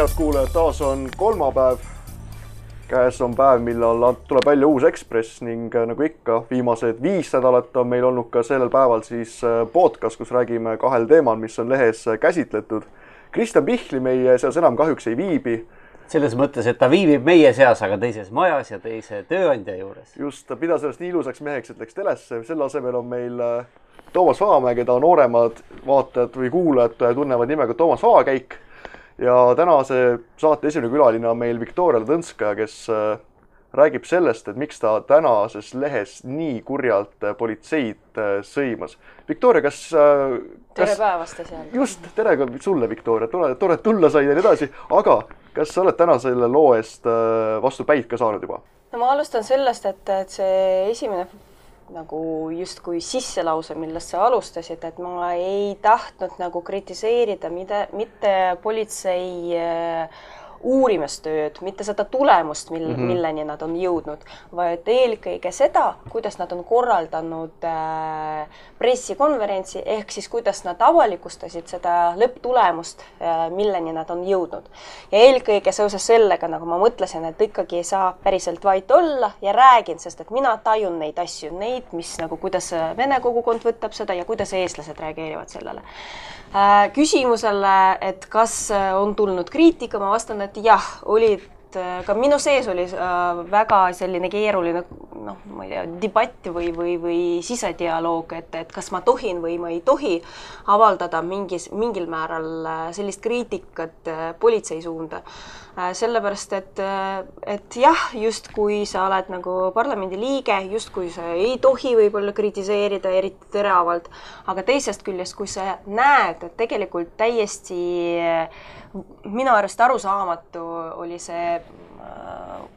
head kuulajad, taas on kolmapäev. käes on päev, millal tuleb välja uus Ekspress ning äh, nagu ikka, viimased viis nädalat on meil olnud ka sellel päeval siis äh, podcast, kus räägime kahel teemal, mis on lehes äh, käsitletud. Kristjan Pihli meie seas enam kahjuks ei viibi. selles mõttes, et ta viibib meie seas, aga teises majas ja teise tööandja juures. just, ta pidas ennast nii ilusaks meheks, et läks telesse, selle asemel on meil Toomas Vaamäe, keda nooremad vaatajad või kuulajad tunnevad nimega Toomas Vaakäik ja tänase saate esimene külaline on meil Viktoria Ladõnskaja, kes äh, räägib sellest, et miks ta tänases lehes nii kurjalt äh, politseid äh, sõimas. Viktoria, kas, kas...? tere päevast seal. just, tere ka sulle, Viktoria, tore, tore, et tulla sai ja nii edasi, aga kas sa oled täna selle loo eest vastu päid ka saanud juba? no ma alustan sellest, et, et see esimene nagu justkui sisselause, millest sa alustasid, et ma ei tahtnud nagu kritiseerida mida, mitte politsei äh, uurimistööd, mitte seda tulemust, mil mm, -hmm. milleni nad on jõudnud, vaid eelkõige seda, kuidas nad on korraldanud äh, pressikonverentsi, ehk siis kuidas nad avalikustasid seda lõpptulemust äh,, milleni nad on jõudnud. ja eelkõige seoses sellega, nagu ma mõtlesin, et ikkagi ei saa päriselt vait olla ja räägin, sest et mina tajun neid asju, neid, mis nagu, kuidas vene kogukond võtab seda ja kuidas eestlased reageerivad sellele Äh, küsimusele, et kas äh, on tulnud kriitika, ma vastan, et jah, olid äh, ka minu sees oli väga selline keeruline noh, ma ei tea, debatt või, või, või sisedialoog, et, et kas ma tohin või ma ei tohi avaldada mingis, mingil määral sellist kriitikat politsei suunda. Äh, sellepärast et, äh, et jah, justkui sa oled nagu parlamendi liige, justkui sa ei tohi võib-olla kritiseerida eriti teravalt, aga teisest küljest, kui sa näed, et tegelikult täiesti minu arust arusaamatu oli see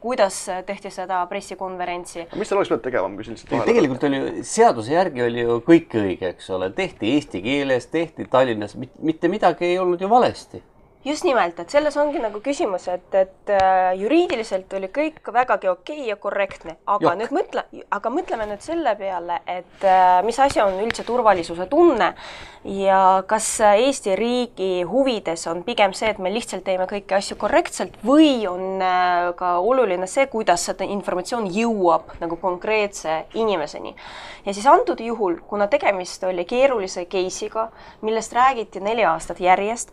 kuidas tehti seda pressikonverentsi. mis seal oleks pidanud tegema, ma küsin lihtsalt vahele. tegelikult oli seaduse järgi oli ju kõik õige, eks ole, tehti eesti keeles, tehti Tallinnas, mitte midagi ei olnud ju valesti just nimelt, et selles ongi nagu küsimus, et, et äh, juriidiliselt oli kõik vägagi okei okay ja korrektne, aga Jok. nüüd mõtle, aga mõtleme nüüd selle peale, et äh, mis asi on üldse turvalisuse tunne ja kas Eesti riigi huvides on pigem see, et me lihtsalt teeme kõiki asju korrektselt või on äh, ka oluline see, kuidas seda informatsioon jõuab nagu konkreetse inimeseni. ja siis antud juhul, kuna tegemist oli keerulise case'iga, millest räägiti neli aastat järjest,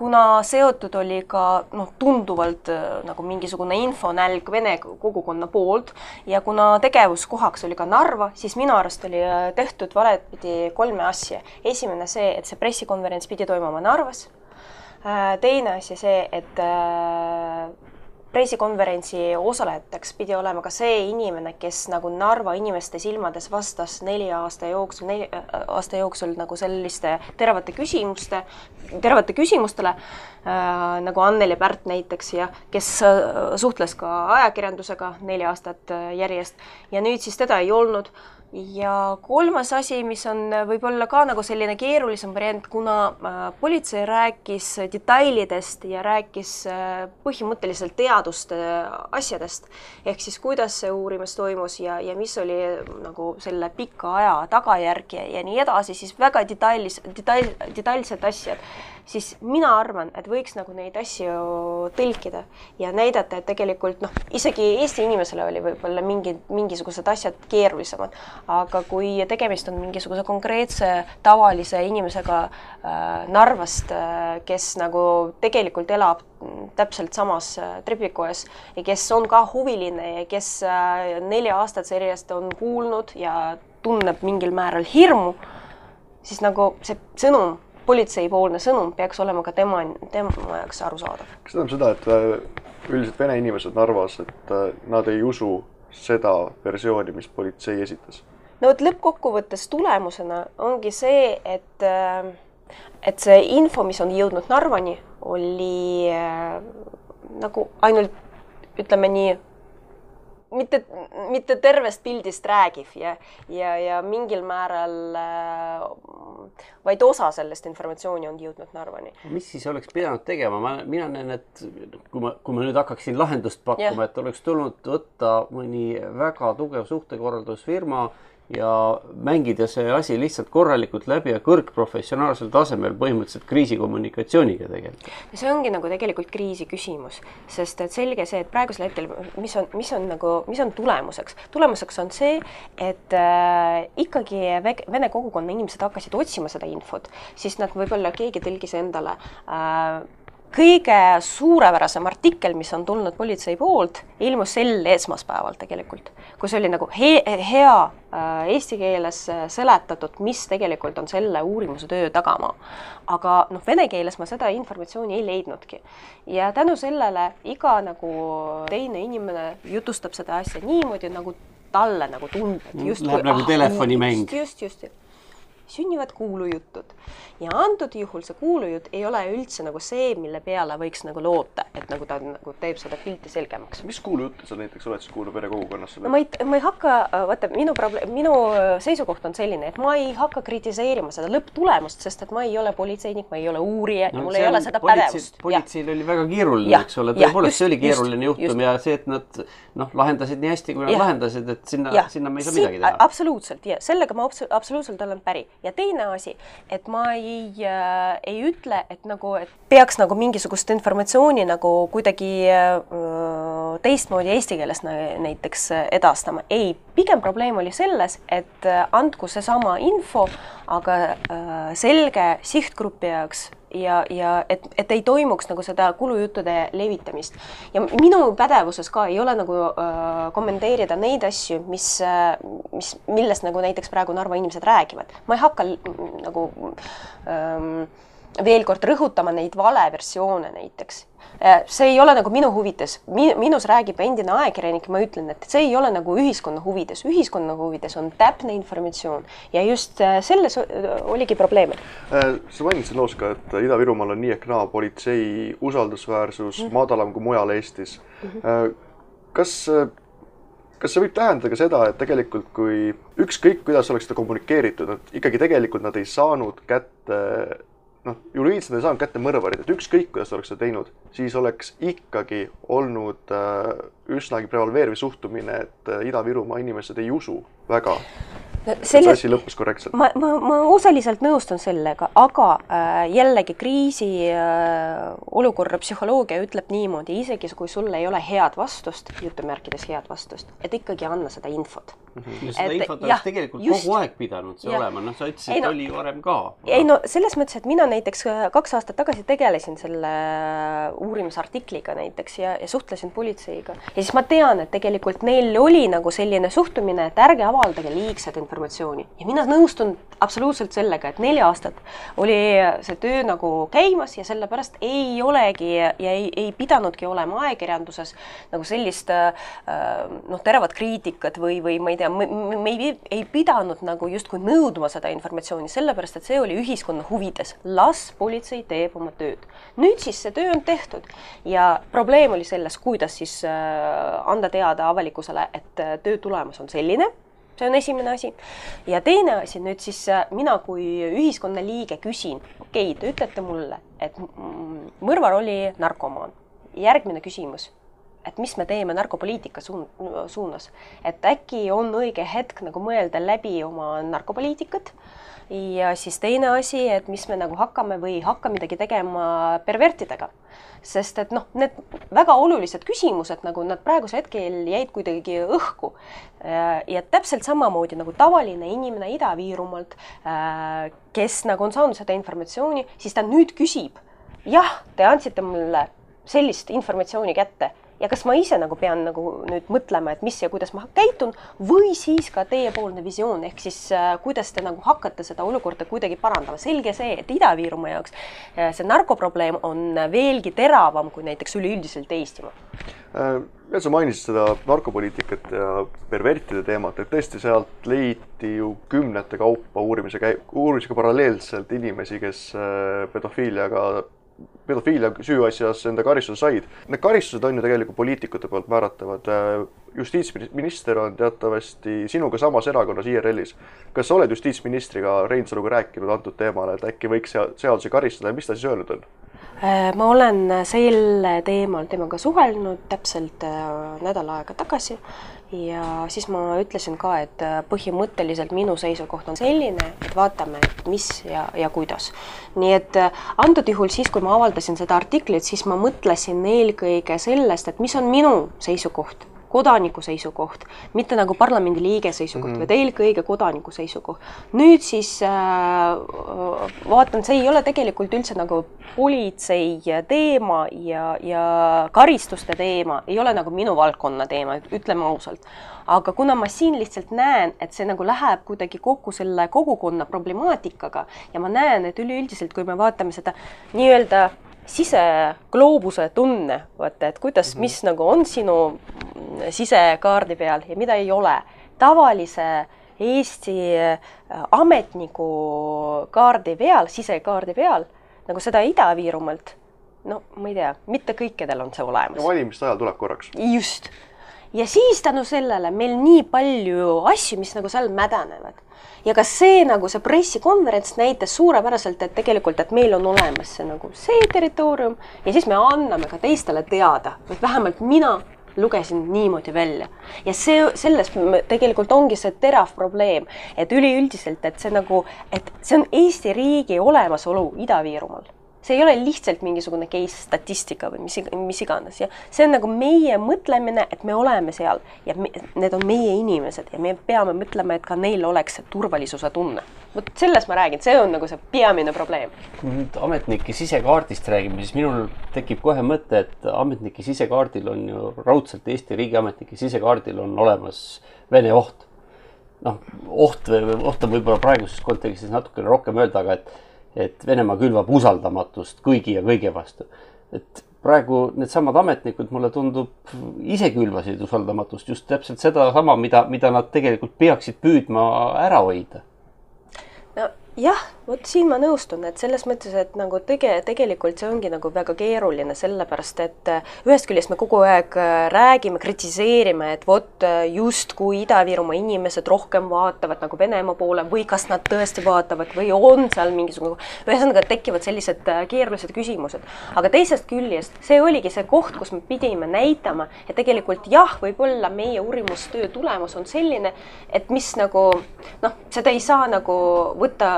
kuna seotud oli ka noh, tunduvalt äh, nagu mingisugune infonälg vene kogukonna poolt ja kuna tegevuskohaks oli ka Narva, siis minu arust oli äh, tehtud valepidi kolme asja. esimene see, et see pressikonverents pidi toimuma Narvas. Äh, teine asi see, et pressikonverentsi osalejateks pidi olema ka see inimene, kes nagu Narva inimeste silmades vastas neli aasta jooksul, neli aasta jooksul nagu selliste teravate küsimuste, teravate küsimustele äh,, nagu Anneli Pärt näiteks ja kes äh, suhtles ka ajakirjandusega neli aastat äh, järjest. Ja nüüd siis teda ei olnud ja kolmas asi, mis on võib-olla ka nagu selline keerulisem variant, kuna äh, politsei rääkis detailidest ja rääkis äh, põhimõtteliselt teaduste asjadest, ehk siis kuidas see uurimus toimus ja, ja mis oli nagu selle pika aja tagajärg ja, ja nii edasi, siis väga detailis, detail, detailsed asjad siis mina arvan, et võiks nagu neid asju tõlkida ja näidata, et tegelikult noh, isegi Eesti inimesele oli võib-olla mingi, mingisugused asjad keerulisemad, aga kui tegemist on mingisuguse konkreetse tavalise inimesega äh, Narvast äh,, kes nagu tegelikult elab täpselt samas äh, trepikojas ja kes on ka huviline ja kes äh, nelja aastat järjest on kuulnud ja tunneb mingil määral hirmu, siis nagu see sõnum politseipoolne sõnum peaks olema ka tema, tema jaoks arusaadav. kas see tähendab seda, et äh, üldiselt vene inimesed Narvas, et äh, nad ei usu seda versiooni, mis politsei esitas? no vot lõppkokkuvõttes tulemusena ongi see, et äh, et see info, mis on jõudnud Narvani, oli nagu ainult ütleme nii mitte, mitte tervest pildist räägiv ja, ja, ja mingil määral äh, vaid osa sellest informatsiooni on jõudnud Narvani. mis siis oleks pidanud tegema, ma, mina näen, et kui ma, kui ma nüüd hakkaksin lahendust pakkuma, et oleks tulnud võtta mõni väga tugev suhtekorraldusfirma, ja mängida see asi lihtsalt korralikult läbi ja kõrgprofessionaalsel tasemel põhimõtteliselt kriisikommunikatsiooniga tegeleda. see ongi nagu tegelikult kriisi küsimus, sest et selge see, et praegusel hetkel, mis on, mis on nagu, mis on tulemuseks? tulemuseks on see, et äh, ikkagi vene kogukonna inimesed hakkasid otsima seda infot, siis nad võib-olla keegi tõlgis endale äh, kõige suurepärasem artikkel, mis on tulnud politsei poolt, ilmus sel esmaspäeval tegelikult, kus oli nagu he hea äh, eesti keeles äh, seletatud, mis tegelikult on selle uurimuse töö tagamaa. aga noh, vene keeles ma seda informatsiooni ei leidnudki. ja tänu sellele iga nagu teine inimene jutustab seda asja niimoodi, nagu talle nagu tundub. Läheb nagu ah, telefonimäng. just, just, just sünnivad kuulujutud ja antud juhul see kuulujutt ei ole üldse nagu see, mille peale võiks nagu loota, et nagu ta nagu teeb seda pilti selgemaks. mis kuulujutte sa näiteks oled siis kuulnud vene kogukonnas? no ma ei, ma ei hakka, vaata minu probleem, minu seisukoht on selline, et ma ei hakka kritiseerima seda lõpptulemust, sest et ma ei ole politseinik, ma ei ole uurija no, ja mul ei ole seda politsei, pädevust. politseil oli väga keeruline, eks ole, tõepoolest see oli keeruline just, juhtum just. ja see, et nad noh, lahendasid nii hästi, kui nad ja. lahendasid, et sinna, sinna me ei saa midagi teha. absoluutselt ja sellega ma absoluutselt olen päri ja teine asi, et ma ei äh,, ei ütle, et nagu, et peaks nagu mingisugust informatsiooni nagu kuidagi äh, teistmoodi eesti keeles näiteks edastama. ei, pigem probleem oli selles, et äh, andku seesama info, aga äh, selge sihtgrupi jaoks ja, ja et, et ei toimuks nagu seda kulujuttude levitamist. ja minu pädevuses ka ei ole nagu äh, kommenteerida neid asju, mis äh,, mis, millest nagu näiteks praegu Narva inimesed räägivad. ma ei hakka nagu ähm, veel kord rõhutama neid valeversioone näiteks Äh, see ei ole nagu minu huvides, minus räägib endine ajakirjanik, ma ütlen, et see ei ole nagu ühiskonna huvides, ühiskonna huvides on täpne informatsioon ja just äh, selles oligi probleem. Äh, sa mainisid loos ka, et Ida-Virumaal on nii ehk naa politsei usaldusväärsus mm -hmm. madalam kui mujal Eestis mm. -hmm. kas kas see võib tähendada ka seda, et tegelikult kui ükskõik, kuidas oleks seda kommunikeeritud, et ikkagi tegelikult nad ei saanud kätte noh, juriidiliselt ei saanud kätte mõrvarit, et ükskõik, kuidas oleks seda teinud, siis oleks ikkagi olnud äh, üsnagi prevaleeriv suhtumine, et äh, Ida-Virumaa inimesed ei usu väga Selles, see asi lõppes korrektselt? ma, ma, ma osaliselt nõustun sellega, aga äh, jällegi kriisi äh, olukorra psühholoogia ütleb niimoodi, isegi kui sul ei ole head vastust, jutumärkides head vastust, et ikkagi anna seda infot mm. -hmm. ja seda et, infot oleks tegelikult just, kogu aeg pidanud see ja. olema, noh, sa ütlesid, et no, oli varem ka. ei no selles mõttes, et mina näiteks äh, kaks aastat tagasi tegelesin selle äh, uurimisartikliga näiteks ja, ja suhtlesin politseiga ja siis ma tean, et tegelikult neil oli nagu selline suhtumine, et ärge avaldage liigset informatsiooni informatsiooni ja mina nõustun absoluutselt sellega, et neli aastat oli see töö nagu käimas ja sellepärast ei olegi ja ei, ei pidanudki olema ajakirjanduses nagu sellist äh, noh, teravat kriitikat või, või ma ei tea, me ei, ei pidanud nagu justkui nõudma seda informatsiooni, sellepärast et see oli ühiskonna huvides. las politsei teeb oma tööd. nüüd siis see töö on tehtud ja probleem oli selles, kuidas siis äh, anda teada avalikkusele, et äh, töö tulemus on selline see on esimene asi. ja teine asi nüüd siis äh, mina kui ühiskonnaliige küsin, okei okay,, te ütlete mulle, et mõrvar oli narkomaan. järgmine küsimus, et mis me teeme narkopoliitika suun-, suunas, et äkki on õige hetk nagu mõelda läbi oma narkopoliitikat ja siis teine asi, et mis me nagu hakkame või ei hakka midagi tegema pervertidega. sest et noh, need väga olulised küsimused nagu nad praegusel hetkel jäid kuidagi õhku. ja täpselt samamoodi nagu tavaline inimene Ida-Virumaalt, kes nagu on saanud seda informatsiooni, siis ta nüüd küsib, jah, te andsite mulle sellist informatsiooni kätte ja kas ma ise nagu pean nagu nüüd mõtlema, et mis ja kuidas ma käitun või siis ka teiepoolne visioon ehk siis äh, kuidas te nagu hakkate seda olukorda kuidagi parandama. selge see, et Ida-Virumaa jaoks äh, see narkoprobleem on veelgi teravam kui näiteks üleüldiselt Eestimaa äh,. veel sa mainisid seda narkopoliitikat ja pervertide teemat, et tõesti sealt leiti ju kümnete kaupa uurimise käi-, uurimisega paralleelselt inimesi, kes äh, pedofiiliaga pedofiilia süüasjas enda karistuse said. Need karistused on ju tegelikult poliitikute poolt määratavad. justiitsminister on teatavasti sinuga samas erakonnas IRL-is. kas sa oled justiitsministriga Reinsaluga rääkinud antud teemal, et äkki võiks seadusi karistada ja mis ta siis öelnud on? Äh, ma olen sel teemal temaga suhelnud täpselt äh, nädal aega tagasi ja siis ma ütlesin ka, et äh, põhimõtteliselt minu seisukoht on selline, et vaatame, mis ja, ja kuidas. nii et äh, antud juhul siis, kui ma avaldasin seda artiklit, siis ma mõtlesin eelkõige sellest, et mis on minu seisukoht kodaniku seisukoht, mitte nagu parlamendiliige seisukoht mm, -hmm. vaid eelkõige kodaniku seisukoht. nüüd siis äh, vaatan, see ei ole tegelikult üldse nagu politsei teema ja, ja karistuste teema, ei ole nagu minu valdkonna teema, ütleme ausalt. aga kuna ma siin lihtsalt näen, et see nagu läheb kuidagi kokku selle kogukonna problemaatikaga ja ma näen, et üleüldiselt, kui me vaatame seda nii-öelda sisegloobuse tunne, vaata, et kuidas mm, -hmm. mis nagu on sinu sisekaardi peal ja mida ei ole. tavalise Eesti äh, ametniku kaardi peal, sisekaardi peal, nagu seda Ida-Virumaalt, no ma ei tea, mitte kõikidel on see olemas. valimiste ajal tuleb korraks. just. Ja siis tänu sellele meil nii palju asju, mis nagu seal mädanevad. Ja ka see nagu see pressikonverents näitas suurepäraselt, et tegelikult, et meil on olemas see nagu see territoorium ja siis me anname ka teistele teada, et vähemalt mina lugesin niimoodi välja. Ja see, sellest tegelikult ongi see terav probleem, et üleüldiselt, et see nagu, et see on Eesti riigi olemasolu Ida-Virumaal see ei ole lihtsalt mingisugune case statistika või mis, mis iganes ja see on nagu meie mõtlemine, et me oleme seal ja me, need on meie inimesed ja me peame mõtlema, et ka neil oleks see turvalisuse tunne. vot sellest ma räägin, see on nagu see peamine probleem. kui nüüd ametnike sisekaardist räägime, siis minul tekib kohe mõte, et ametnike sisekaardil on ju raudselt Eesti riigiametnike sisekaardil on olemas Vene oht. noh, oht, oht on võib-olla praeguses kontekstis natukene rohkem öelda, aga et et Venemaa külvab usaldamatust kõigi ja kõige vastu. et praegu needsamad ametnikud, mulle tundub, ise külvasid usaldamatust just täpselt sedasama, mida, mida nad tegelikult peaksid püüdma ära hoida. jah vot siin ma nõustun, et selles mõttes, et nagu tege-, tegelikult see ongi nagu väga keeruline, sellepärast et äh, ühest küljest me kogu aeg äh, räägime, kritiseerime, et vot äh, justkui Ida-Virumaa inimesed rohkem vaatavad nagu Venemaa poole või kas nad tõesti vaatavad või on seal mingisugune, ühesõnaga tekivad sellised keerulised küsimused. aga teisest küljest see oligi see koht, kus me pidime näitama, et tegelikult jah, võib-olla meie uurimustöö tulemus on selline, et mis nagu noh, seda ei saa nagu võtta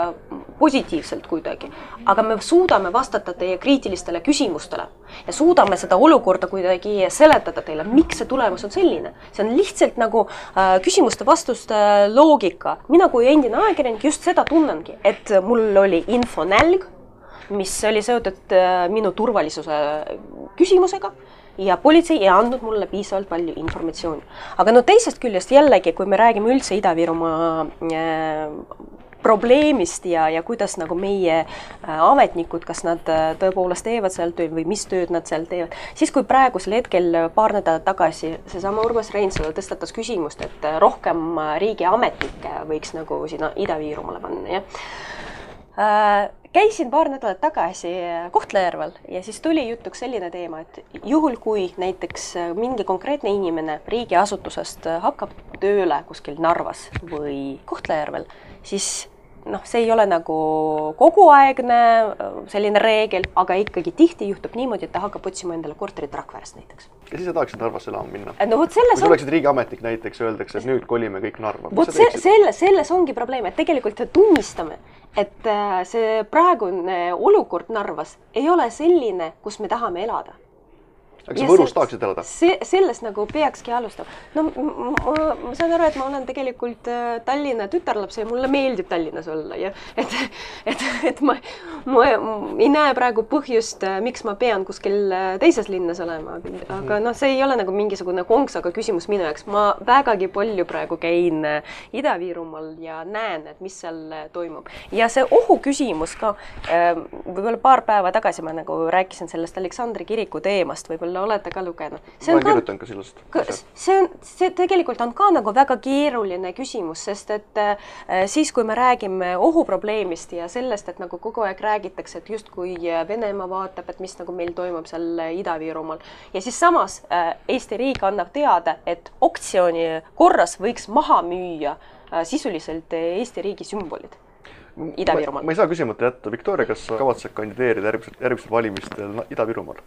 positiivselt kuidagi, aga me suudame vastata teie kriitilistele küsimustele ja suudame seda olukorda kuidagi seletada teile, miks see tulemus on selline. see on lihtsalt nagu äh, küsimuste-vastuste loogika. mina kui endine ajakirjanik just seda tunnengi, et mul oli infonälg, mis oli seotud äh, minu turvalisuse küsimusega ja politsei ei andnud mulle piisavalt palju informatsiooni. aga no teisest küljest jällegi, kui me räägime üldse Ida-Virumaa äh, probleemist ja, ja kuidas nagu meie äh, ametnikud, kas nad äh, tõepoolest teevad seal tööd või mis tööd nad seal teevad, siis kui praegusel hetkel paar nädalat tagasi seesama Urmas Reinsalu tõstatas küsimust, et äh, rohkem riigiametnikke võiks nagu sinna Ida-Virumaale panna, jah. Käisin paar nädalat tagasi Kohtla-Järvel ja siis tuli jutuks selline teema, et juhul, kui näiteks mingi konkreetne inimene riigiasutusest hakkab tööle kuskil Narvas või Kohtla-Järvel, siis noh, see ei ole nagu koguaegne äh, selline reegel, aga ikkagi tihti juhtub niimoodi, et ta hakkab otsima endale korterit Rakverest näiteks. ja siis sa tahaksid Narvasse elama minna? no vot selles kui sa oleksid on... riigiametnik näiteks, öeldakse, et nüüd kolime kõik Narva. vot see, selles, selles ongi probleem, et tegelikult tunnistame, et äh, see praegune olukord Narvas ei ole selline, kus me tahame elada aga sa Võrus tahaksid elada? see, sellest nagu peakski alustama. no ma, ma saan aru, et ma olen tegelikult äh, Tallinna tütarlaps ja mulle meeldib Tallinnas olla ja et, et, et ma, ma ei näe praegu põhjust, äh, miks ma pean kuskil äh, teises linnas olema, aga noh, see ei ole nagu mingisugune konksaga küsimus minu jaoks, ma vägagi palju praegu käin Ida-Virumaal ja näen, et mis seal toimub ja see ohu küsimus ka, võib-olla paar päeva tagasi ma nagu rääkisin sellest Aleksandri kiriku teemast, võib-olla võib-olla olete ka lugenud. ma olen kirjutanud ka sellest. see on, see tegelikult on ka nagu väga keeruline küsimus, sest et äh, siis, kui me räägime ohuprobleemist ja sellest, et nagu kogu aeg räägitakse, et justkui Venemaa vaatab, et mis nagu meil toimub seal Ida-Virumaal ja siis samas äh, Eesti riik annab teada, et oktsiooni korras võiks maha müüa äh, sisuliselt Eesti riigi sümbolid Ida-Virumaal. ma ei saa küsimata jätta, Viktoria, kas sa kavatsed kandideerida järgmisel, järgmistel valimistel Ida-Virumaal?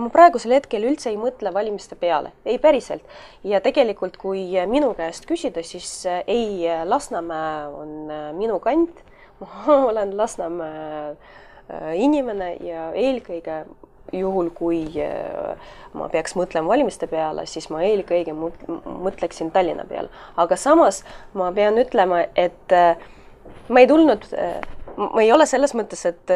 ma praegusel hetkel üldse ei mõtle valimiste peale, ei päriselt. ja tegelikult, kui minu käest küsida, siis ei, Lasnamäe on minu kant. ma olen Lasnamäe inimene ja eelkõige juhul, kui ma peaks mõtlema valimiste peale, siis ma eelkõige mõtleksin Tallinna peale. aga samas ma pean ütlema, et ma ei tulnud, ma ei ole selles mõttes, et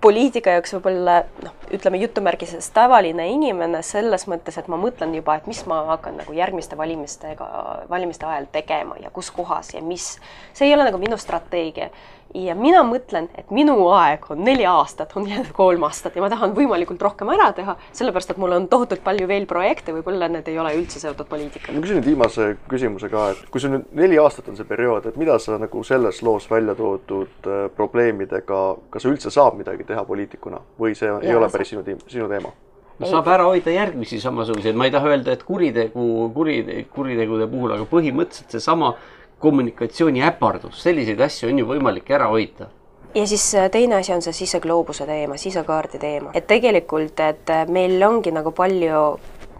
poliitika jaoks võib-olla noh, ütleme jutumärkises tavaline inimene selles mõttes, et ma mõtlen juba, et mis ma hakkan nagu järgmiste valimistega, valimiste ajal tegema ja kus kohas ja mis. see ei ole nagu minu strateegia ja mina mõtlen, et minu aeg on neli aastat, on jäänud kolm aastat ja ma tahan võimalikult rohkem ära teha, sellepärast et mul on tohutult palju veel projekte, võib-olla need ei ole üldse seotud poliitikaga. ma küsin nüüd viimase küsimuse ka, et kui sul nüüd neli aastat on see periood, et mida sa nagu selles loos välja toodud äh, probleemidega, kas sa üldse saab midagi teha poliitikuna või see on, ei ole päris sinu, sinu teema? no saab ära hoida järgmisi samasuguseid, ma ei taha öelda, et kuritegu, kuri, kuritegude puhul, aga põhimõtteliselt seesama kommunikatsiooniäpardus, selliseid asju on ju võimalik ära hoida. Ja siis äh, teine asi on see sisegloobuse teema, sisekaardi teema, et tegelikult, et äh, meil ongi nagu palju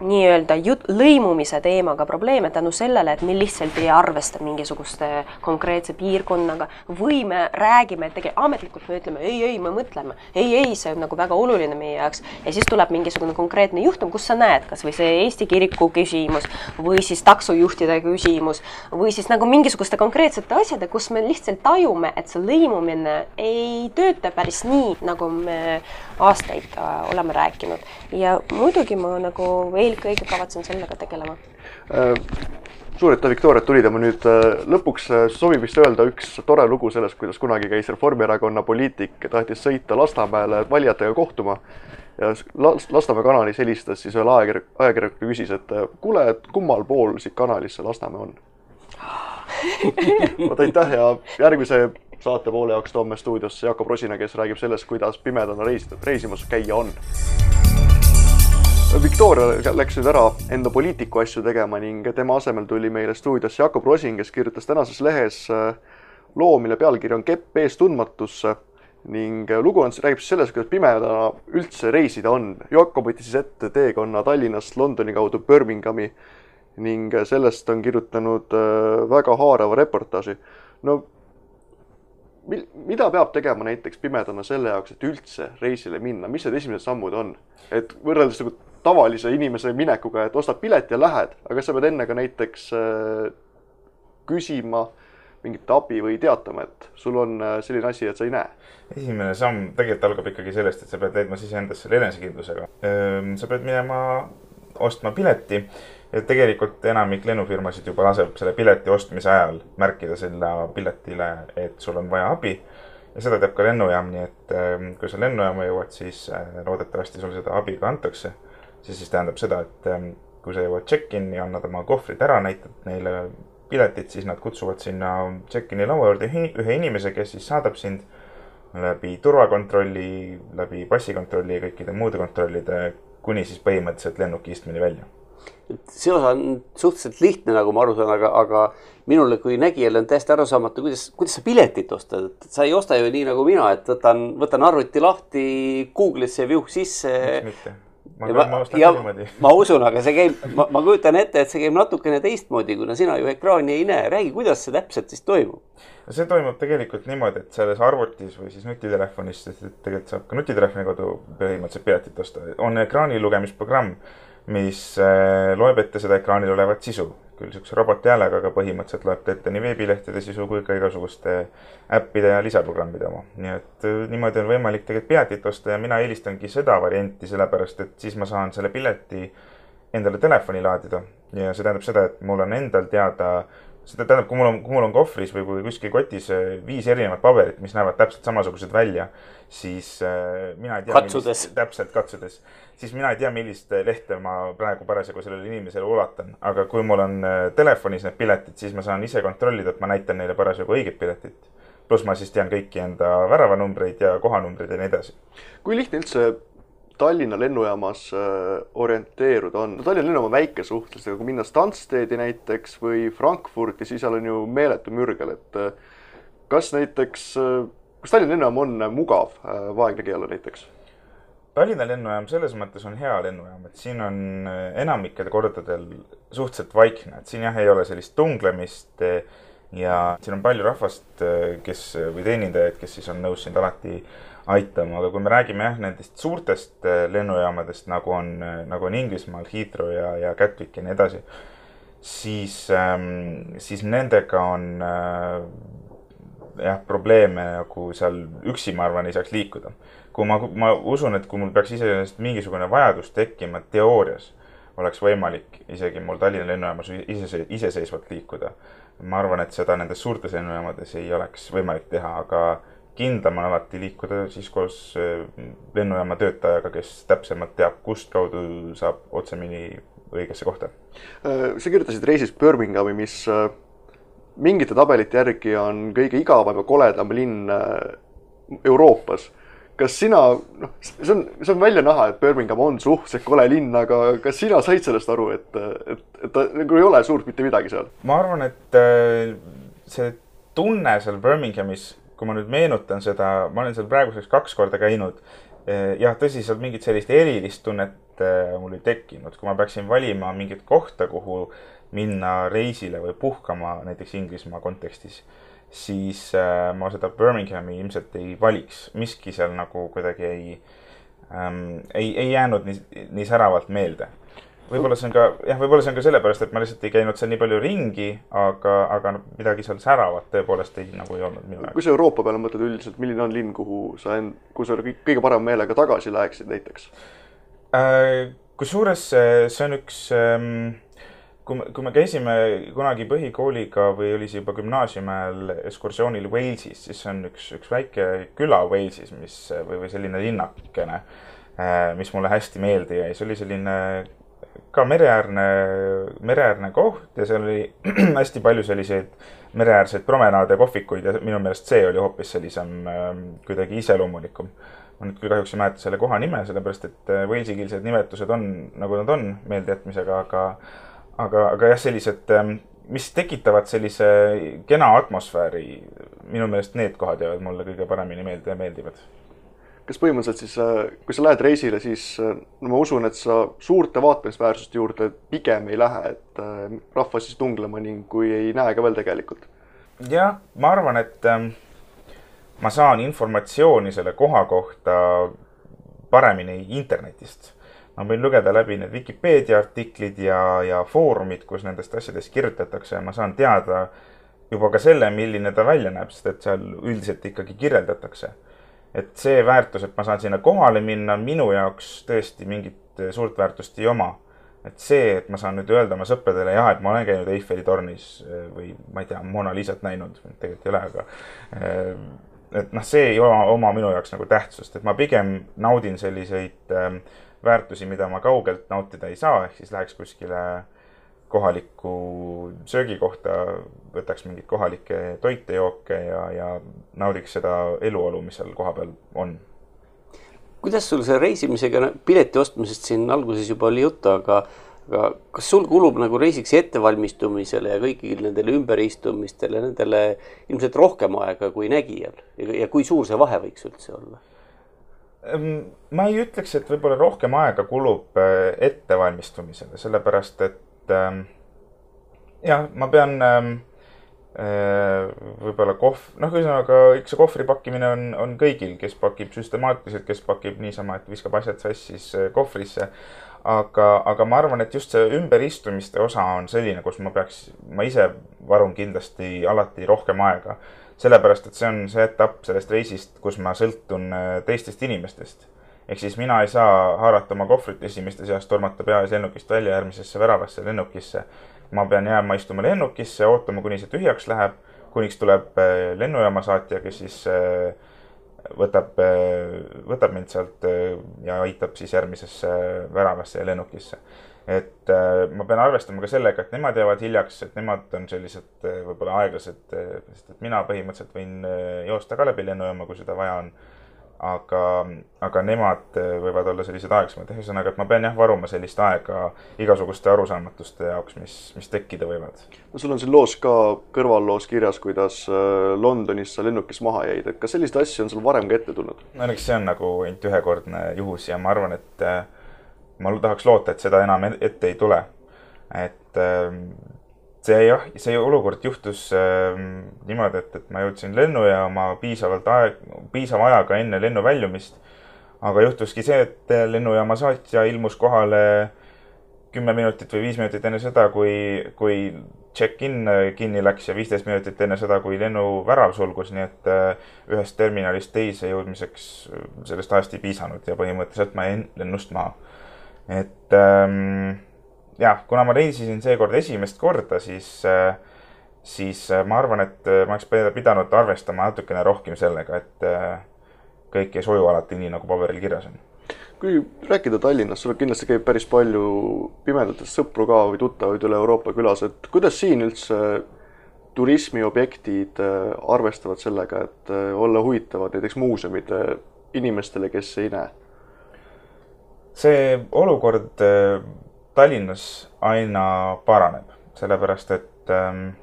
nii-öelda jut-, lõimumise teemaga probleeme tänu sellele, et me lihtsalt ei arvesta mingisuguste konkreetse piirkonnaga. Või me räägime, et tegelikult ametlikult me ütleme ei, ei, me mõtleme, ei, ei, see on nagu väga oluline meie jaoks. Ja siis tuleb mingisugune konkreetne juhtum, kus sa näed, kas või see Eesti kiriku küsimus või siis taksojuhtide küsimus või siis nagu mingisuguste konkreetsete asjade, kus me lihtsalt tajume, et see lõimumine ei tööta päris nii, nagu me aastaid äh, oleme rääkinud. Ja muidugi ma nagu ei eelkõige kavatsen sellega tegelema äh,? suur aitäh, Viktoria, et tulid ja ma nüüd äh, lõpuks äh, sobib vist öelda üks tore lugu sellest, kuidas kunagi käis Reformierakonna poliitik, tahtis sõita Lasnamäele valijatega kohtuma ja Lasnamäe kanalis helistas siis ühele ajakirja, ajakirjanikule küsis, et äh, kuule, et kummal pool siit kanalist see Lasnamäe on? vot aitäh ja järgmise saate poole jaoks toome stuudiosse Jakob Rosina, kes räägib sellest, kuidas pimedana reis, reisimas käia on Victoria läks nüüd ära enda poliitiku asju tegema ning tema asemel tuli meile stuudiosse Jakob Rosin, kes kirjutas tänases lehes äh, loo, mille pealkiri on Kepp ees tundmatusse ning äh, lugu on, räägib siis sellest, kuidas pimedana üldse reisida on. Jakob võttis siis ette teekonna Tallinnast Londoni kaudu Birminghami ning äh, sellest on kirjutanud väga haarava reportaaži. no mida peab tegema näiteks pimedana selle jaoks, et üldse reisile minna, mis need esimesed sammud on? et võrreldes nagu tavalise inimese minekuga, et ostad pileti ja lähed, aga sa pead enne ka näiteks äh, küsima mingit abi või teatama, et sul on äh, selline asi, et sa ei näe? esimene samm tegelikult algab ikkagi sellest, et sa pead leidma siseendas selle enesekindlusega. sa pead minema ostma pileti ja tegelikult enamik lennufirmasid juba laseb selle pileti ostmise ajal märkida sinna piletile, et sul on vaja abi. ja seda teeb ka lennujaam, nii et kui sa lennujaama jõuad, siis loodetavasti sul seda abi ka antakse see siis tähendab seda, et ähm, kui sa jõuad check-in'i, annad oma kohvrid ära, näitad neile piletit, siis nad kutsuvad sinna check-in'i laua juurde ühe inimese, kes siis saadab sind läbi turvakontrolli, läbi passikontrolli ja kõikide muude kontrollide, kuni siis põhimõtteliselt lennuki istmeni välja. See osa on suhteliselt lihtne, nagu ma aru saan, aga, aga minule kui nägijale on täiesti arusaamatu, kuidas, kuidas sa piletit ostad, et sa ei osta ju nii nagu mina, et võtan, võtan arvuti lahti, Google'isse viuh sisse ma, ma, ma ostan ja, niimoodi. ma usun, aga see käib, ma kujutan ette, et see käib natukene teistmoodi, kuna sina ju ekraani ei näe. räägi, kuidas see täpselt siis toimub? see toimub tegelikult niimoodi, et selles arvutis või siis nutitelefonis, sest et tegelikult saab ka nutitelefoni kaudu põhimõtteliselt piletit osta, on ekraani lugemisprogramm, mis äh, loeb ette seda ekraanil olevat sisu küll niisuguse roboti häälega, aga põhimõtteliselt loeb ta ette nii veebilehtede sisu kui ka igasuguste äppide ja lisaprogrammide oma. nii et äh, niimoodi on võimalik tegelikult piletit osta ja mina eelistangi seda varianti, sellepärast et siis ma saan selle pileti endale telefoni laadida ja see tähendab seda, et mul on endal teada seda tähendab, kui mul on, kui mul on kohvris või kui kuskil kotis äh, viis erinevat paberit, mis näevad täpselt samasugused välja, siis äh, mina ei tea. katsudes. täpselt, katsudes. siis mina ei tea, millist lehte ma praegu parasjagu sellele inimesele ulatan. aga kui mul on äh, telefonis need piletid, siis ma saan ise kontrollida, et ma näitan neile parasjagu õiget piletit. pluss ma siis tean kõiki enda väravanumbreid ja kohanumbreid ja nii edasi. kui lihtne üldse Tallinna lennujaamas äh, orienteeruda on? no Tallinna lennujaam on väike suhteliselt, aga kui minna Stanstedi näiteks või Frankfurti, siis seal on ju meeletu mürgel, et äh, kas näiteks, kas Tallinna lennujaam on mugav vaegnägijale näiteks? Tallinna lennujaam selles mõttes on hea lennujaam, et siin on enamikel kordadel suhteliselt vaikne, et siin jah, ei ole sellist tunglemist ja siin on palju rahvast, kes või teenindajaid, kes siis on nõus sind alati aitama, aga kui me räägime jah, nendest suurtest lennujaamadest, nagu on, nagu on Inglismaal Heathrow ja, ja Gatwick ja nii edasi, siis ähm,, siis nendega on äh, jah, probleeme nagu seal üksi, ma arvan, ei saaks liikuda. kui ma, ma usun, et kui mul peaks iseenesest mingisugune vajadus tekkima teoorias, oleks võimalik isegi mul Tallinna lennujaamas ise, iseseisvalt liikuda. ma arvan, et seda nendes suurtes lennujaamades ei oleks võimalik teha, aga kindlam on alati liikuda siis koos äh, lennujaama töötajaga, kes täpsemalt teab, kust kaudu saab otsemini õigesse kohta. Äh, sa kirjutasid reisist Birminghami, mis äh, mingite tabelite järgi on kõige igavam ja koledam linn Euroopas. kas sina, noh, see on, see on välja näha, et Birmingham on suhteliselt kole linn, aga kas sina said sellest aru, et, et, et ta nagu ei ole suurt mitte midagi seal? ma arvan, et see tunne seal Birminghamis kui ma nüüd meenutan seda, ma olen seal praeguseks kaks korda käinud. Jah, tõsi, seal mingit sellist erilist tunnet eh, mul ei tekkinud, kui ma peaksin valima mingit kohta, kuhu minna reisile või puhkama näiteks Inglismaa kontekstis, siis äh, ma seda Birminghami ilmselt ei valiks, miski seal nagu kuidagi ei ähm,, ei, ei jäänud nii, nii säravalt meelde võib-olla see on ka, jah, võib-olla see on ka sellepärast, et ma lihtsalt ei käinud seal nii palju ringi, aga, aga midagi seal säravat tõepoolest ei, nagu ei olnud minu jaoks. kui sa Euroopa peale mõtled üldiselt, milline on linn, kuhu sa end-, kuhu sa kõige parema meelega tagasi läheksid näiteks äh,? kusjuures see on üks ähm, kui me, kui me käisime kunagi põhikooliga või oli see juba gümnaasiumi ajal ekskursioonil Walesis, siis on üks, üks väike küla Walesis, mis või, või selline linnakene, äh, mis mulle hästi meelde jäi, see oli selline ka mereäärne, mereäärne koht ja seal oli hästi palju selliseid mereäärseid promenaade, kohvikuid ja minu meelest see oli hoopis sellisem äh, kuidagi iseloomulikum. ma nüüd küll kahjuks ei mäleta selle koha nime, sellepärast et äh, Walesi-keelsed nimetused on nagu nad on meeldejätmisega, aga, aga, aga jah, sellised, ähm, mis tekitavad sellise kena atmosfääri, minu meelest need kohad jäävad mulle kõige paremini meelde ja meeldivad kas põhimõtteliselt siis, äh, kui sa lähed reisile, siis äh, no ma usun, et sa suurte vaatamisväärsuste juurde pigem ei lähe, et äh, rahvas siis tunglema ning kui ei näe ka veel tegelikult. jah, ma arvan, et ähm, ma saan informatsiooni selle koha kohta paremini internetist. ma võin lugeda läbi need Vikipeedia artiklid ja, ja foorumid, kus nendest asjadest kirjutatakse ja ma saan teada juba ka selle, milline ta välja näeb, sest et seal üldiselt ikkagi kirjeldatakse et see väärtus, et ma saan sinna kohale minna, minu jaoks tõesti mingit suurt väärtust ei oma. et see, et ma saan nüüd öelda oma sõpradele, jah, et ma olen käinud Eiffeli tornis eh, või ma ei tea, Mona Lisat näinud, tegelikult ei ole, aga eh, et noh, see ei oma, oma minu jaoks nagu tähtsust, et ma pigem naudin selliseid väärtusi, mida ma kaugelt nautida ei saa, ehk siis läheks kuskile äh, kohalikku söögikohta, võtaks mingeid kohalikke toite, jooke ja, ja naudiks seda eluolu, mis seal kohapeal on. kuidas sul see reisimisega, pileti ostmisest siin alguses juba oli juttu, aga aga kas sul kulub nagu reisiks ettevalmistumisele ja kõigile nendele ümberistumistele, nendele ilmselt rohkem aega kui nägijal ja, ja kui suur see vahe võiks üldse olla? Ma ei ütleks, et võib-olla rohkem aega kulub äh, ettevalmistumisele, sellepärast et et ähm, jah, ma pean ähm, äh, võib-olla kohv, noh, ühesõnaga eks see kohvri pakkimine on, on kõigil, kes pakib süstemaatiliselt, kes pakib niisama, et viskab asjad sassis äh, kohvrisse. aga, aga ma arvan, et just see ümberistumiste osa on selline, kus ma peaks, ma ise varun kindlasti alati rohkem aega. sellepärast, et see on see etapp sellest reisist, kus ma sõltun äh, teistest inimestest ehk siis mina ei saa haarata oma kohvrit esimeste seast, tormata pea ees lennukist välja järgmisesse väravasse lennukisse. ma pean jääma istuma lennukisse, ootama, kuni see tühjaks läheb, kuniks tuleb äh, lennujaama saatja, kes siis äh, võtab, äh, võtab mind sealt ja aitab siis järgmisesse väravasse ja lennukisse. et ma pean arvestama ka sellega, et nemad jäävad hiljaks, et nemad on sellised võib-olla aeglased, sest et mina põhimõtteliselt võin joosta ka läbi lennujaama, kui seda vaja on aga, aga nemad võivad olla sellised aeglasemad, ühesõnaga, et ma pean jah varuma sellist aega igasuguste arusaamatuste jaoks, mis, mis tekkida võivad. no sul on siin loos ka kõrvalloos kirjas, kuidas äh, Londonis sa lennukis maha jäid, et kas selliseid asju on sul varem ka ette tulnud? no eks see on nagu ainult ühekordne juhus ja ma arvan, et äh, ma tahaks loota, et seda enam ette ei tule. et ähm, see jah, see olukord juhtus äh, niimoodi, et, et ma jõudsin lennujaama piisavalt aeg, piisava ajaga enne lennu väljumist. aga juhtuski see, et lennujaama saatja ilmus kohale kümme minutit või viis minutit enne seda, kui, kui check-in kinni läks ja viisteist minutit enne seda, kui lennuvärav sulgus, nii et äh, ühest terminalist teise jõudmiseks sellest ajast ei piisanud ja põhimõtteliselt ma jäin lennust maha. et ähm, jah, kuna ma reisisin seekord esimest korda, siis, äh, siis äh, ma arvan, et äh, ma oleks pidanud arvestama natukene rohkem sellega, et kõik ei suju alati nii, nagu paberil kirjas on. kui rääkida Tallinnast, sul kindlasti käib päris palju pimedatest sõpru ka või tuttavaid üle Euroopa külas, et kuidas siin üldse turismiobjektid arvestavad sellega, et olla huvitavad näiteks muuseumid inimestele, kes ei näe? see olukord Tallinnas aina paraneb, sellepärast et ähm,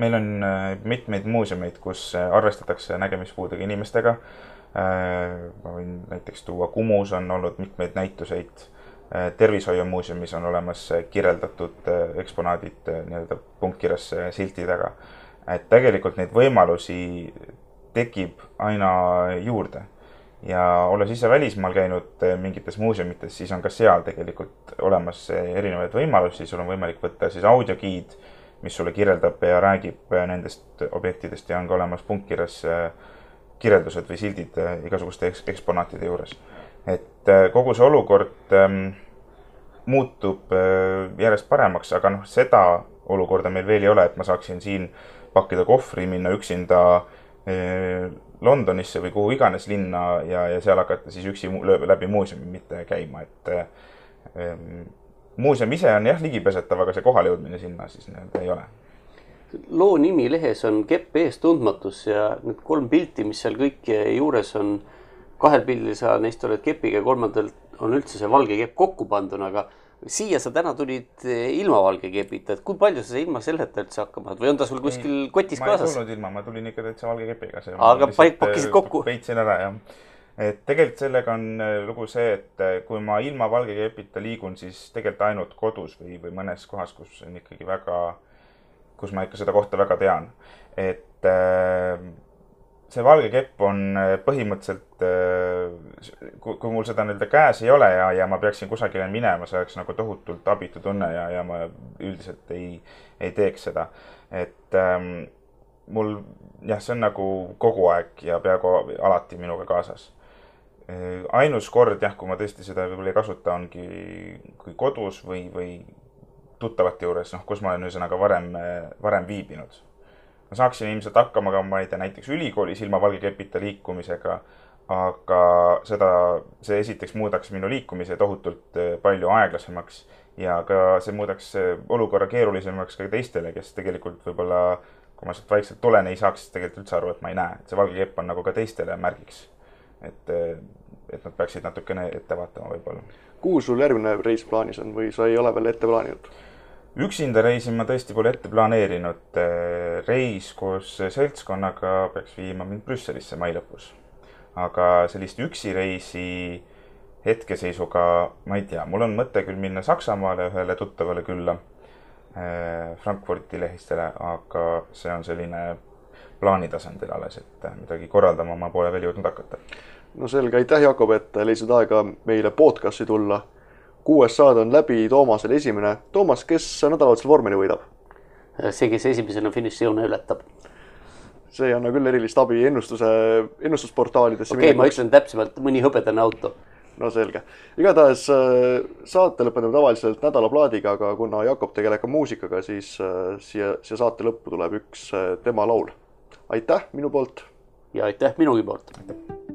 meil on äh, mitmeid muuseumeid, kus äh, arvestatakse nägemispuudega inimestega äh,. ma võin näiteks tuua, Kumus on olnud mitmeid näituseid tervishoiumuuseumis on olemas kirjeldatud eksponaadid nii-öelda punktkirjas silti taga. et tegelikult neid võimalusi tekib aina juurde ja olles ise välismaal käinud eh, mingites muuseumites, siis on ka seal tegelikult olemas erinevaid võimalusi, sul on võimalik võtta siis audiogiid, mis sulle kirjeldab ja räägib eh, nendest objektidest ja on ka olemas punktkirjas eh, kirjeldused või sildid igasuguste eksponaatide juures. et kogu see olukord ähm, muutub järjest paremaks, aga noh, seda olukorda meil veel ei ole, et ma saaksin siin pakkida kohvri, minna üksinda Londonisse või kuhu iganes linna ja, ja seal hakata siis üksi läbi muuseumi mitte käima, et ähm, muuseum ise on jah ligipääsetav, aga see kohalejõudmine sinna siis nii-öelda ei ole. loo nimi lehes on Kepp ees tundmatus ja need kolm pilti, mis seal kõik juures on, kahel pildil sa neist oled kepiga, kolmandal on üldse see valge kepp kokku pandud, aga siia sa täna tulid eh, ilma valge kepita, et kui palju sa ilma selleta üldse hakkama saad või on ta sul kuskil kotis ma kaasas? ma ei tulnud ilma, ma tulin ikka täitsa valge kepiga. aga pakkisid kokku? peitsin ära, jah. et tegelikult sellega on eh, lugu see, et eh, kui ma ilma valge kepita liigun, siis tegelikult ainult kodus või, või mõnes kohas, kus on ikkagi väga, kus ma ikka seda kohta väga tean. et äh, see valge kepp on äh, põhimõtteliselt, äh, kui, mul seda nii-öelda käes ei ole ja, ja ma peaksin kusagile minema, see oleks nagu tohutult abitu tunne ja, ja ma üldiselt ei, ei teeks seda. et ähm, mul jah, see on nagu kogu aeg ja peaaegu alati minuga kaasas. Äh, ainus kord jah, kui ma tõesti seda võib-olla ei kasuta, ongi kui kodus või, või tuttavate juures, noh, kus ma olen ühesõnaga varem, varem viibinud ma saaksin ilmselt hakkama ka, ma ei tea, näiteks ülikoolis ilma valge kepita liikumisega. aga seda, see esiteks muudaks minu liikumise tohutult eh, palju aeglasemaks ja ka see muudaks olukorra keerulisemaks ka teistele, kes tegelikult võib-olla, kui ma sealt vaikselt tulen, ei saaks tegelikult üldse aru, et ma ei näe, et see valge kepp on nagu ka teistele märgiks. et, eh, et nad peaksid natukene ette vaatama võib-olla. kuhu sul järgmine reis plaanis on või sa ei ole veel ette plaaninud? Üksinda reisi ma tõesti pole ette planeerinud. reis koos seltskonnaga peaks viima mind Brüsselisse mai lõpus. aga sellist üksi reisi hetkeseisuga ma ei tea, mul on mõte küll minna Saksamaale ühele tuttavale külla, Frankfurti lehistele, aga see on selline plaani tasandil alles, et midagi korraldama ma pole veel jõudnud hakata. no selge, aitäh, Jakob, et leidsid aega meile podcast'i tulla saade on läbi, Toomasel esimene. Toomas, kes nädalavahetusel vormeli võidab? see, kes esimesena finišijoone ületab. see ei anna küll erilist abi ennustuse, ennustusportaalidesse. okei okay,, ma ütlen täpsemalt, mõni hõbedane auto. no selge, igatahes äh, saate lõpetame tavaliselt nädalaplaadiga, aga kuna Jakob tegeleb ka muusikaga, siis äh, siia, siia saate lõppu tuleb üks äh, tema laul. aitäh minu poolt. ja aitäh minugi poolt.